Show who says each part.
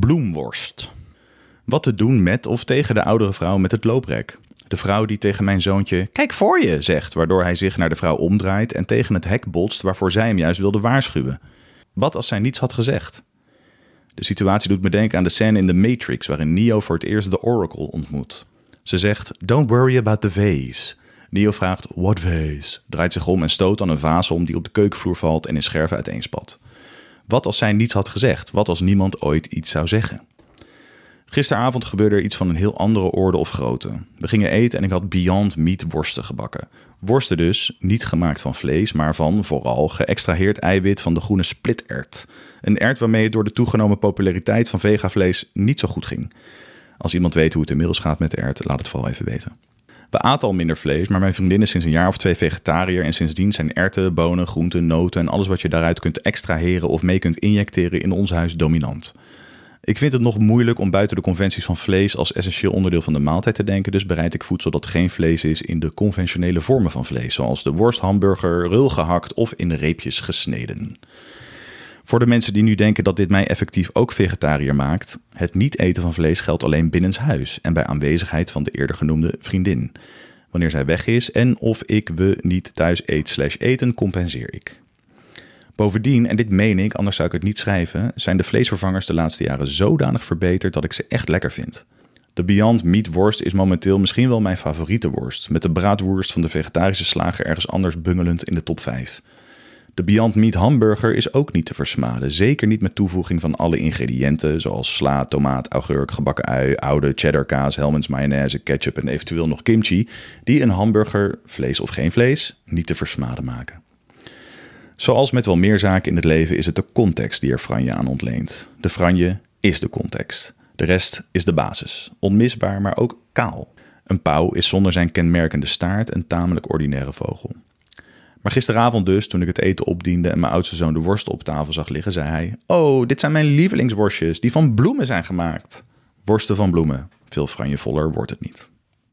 Speaker 1: Bloemworst. Wat te doen met of tegen de oudere vrouw met het looprek? De vrouw die tegen mijn zoontje kijk voor je zegt, waardoor hij zich naar de vrouw omdraait en tegen het hek botst waarvoor zij hem juist wilde waarschuwen. Wat als zij niets had gezegd? De situatie doet me denken aan de scène in The Matrix waarin Neo voor het eerst de Oracle ontmoet. Ze zegt: Don't worry about the vase. Neo vraagt: What vase? Draait zich om en stoot aan een vaas om die op de keukenvloer valt en in scherven uiteenspat. Wat als zij niets had gezegd? Wat als niemand ooit iets zou zeggen? Gisteravond gebeurde er iets van een heel andere orde of grootte. We gingen eten en ik had Beyond Meat worsten gebakken. Worsten dus, niet gemaakt van vlees, maar van vooral geëxtraheerd eiwit van de groene splitert. Een ert waarmee het door de toegenomen populariteit van vegavlees niet zo goed ging. Als iemand weet hoe het inmiddels gaat met de ert, laat het vooral even weten. We al minder vlees, maar mijn vriendin is sinds een jaar of twee vegetariër en sindsdien zijn erten, bonen, groenten, noten en alles wat je daaruit kunt extraheren of mee kunt injecteren in ons huis dominant. Ik vind het nog moeilijk om buiten de conventies van vlees als essentieel onderdeel van de maaltijd te denken, dus bereid ik voedsel dat geen vlees is in de conventionele vormen van vlees, zoals de worst, hamburger, rul gehakt of in reepjes gesneden. Voor de mensen die nu denken dat dit mij effectief ook vegetariër maakt, het niet eten van vlees geldt alleen binnenshuis en bij aanwezigheid van de eerder genoemde vriendin. Wanneer zij weg is en of ik we niet thuis eet slash eten, compenseer ik. Bovendien, en dit meen ik, anders zou ik het niet schrijven, zijn de vleesvervangers de laatste jaren zodanig verbeterd dat ik ze echt lekker vind. De Beyond Meat worst is momenteel misschien wel mijn favoriete worst, met de braadworst van de vegetarische slager ergens anders bungelend in de top 5. De Beyond Meat hamburger is ook niet te versmaden, zeker niet met toevoeging van alle ingrediënten zoals sla, tomaat, augurk, gebakken ui, oude cheddar kaas, Hellmann's mayonaise, ketchup en eventueel nog kimchi, die een hamburger, vlees of geen vlees, niet te versmaden maken. Zoals met wel meer zaken in het leven is het de context die er franje aan ontleent. De franje is de context. De rest is de basis. Onmisbaar, maar ook kaal. Een pauw is zonder zijn kenmerkende staart een tamelijk ordinaire vogel. Maar gisteravond dus, toen ik het eten opdiende en mijn oudste zoon de worsten op tafel zag liggen, zei hij: Oh, dit zijn mijn lievelingsworstjes, die van bloemen zijn gemaakt. Worsten van bloemen. Veel franjevoller wordt het niet.